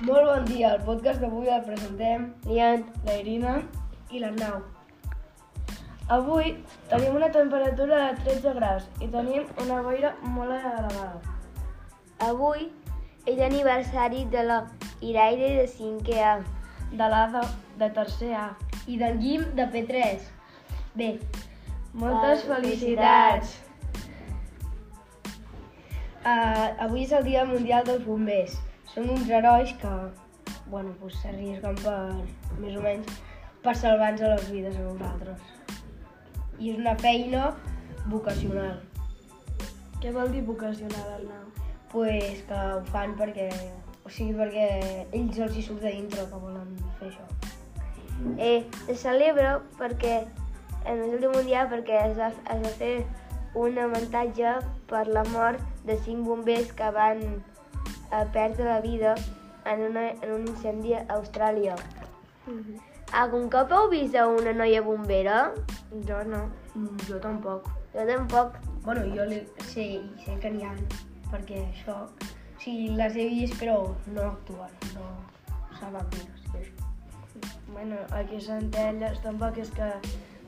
I el podcast d'avui el presentem Lian, la Irina i l'Arnau. Avui tenim una temperatura de 13 graus i tenim una boira molt elevada. avui és aniversari de la Iraire de 5è A. De l'Ada de tercer A. I del Guim de P3. Bé, Moltes Ah, felicitats! Uh, avui és el Dia Mundial dels Bombers. Són uns herois que, bueno, pues, s'arrisquen per, més o menys, per salvar-nos les vides a nosaltres. I és una feina vocacional. què vol dir vocacional, Arnau? Pues que ho fan perquè, o sigui, perquè ells els hi surt de dintre que volen fer això. Eh, se celebra perquè en el Dia Mundial perquè es va, es va fer un avantatge per la mort de cinc bombers que van eh, perdre la vida en, una, en un incendi a Austràlia. Algun cop heu vist a una noia bombera? Jo no. Jo tampoc. Jo tampoc. Bueno, jo li, sé, i sé que n'hi ha, perquè això, o sigui, les he vist però no actuen, no saben això. Bueno, aquí a Centelles tampoc és que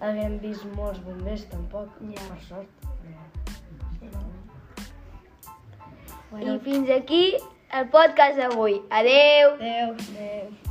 haguem vist molts bombers, tampoc, Ja. per sort. I fins aquí el podcast d'avui. Adeu! Adéu. Adéu.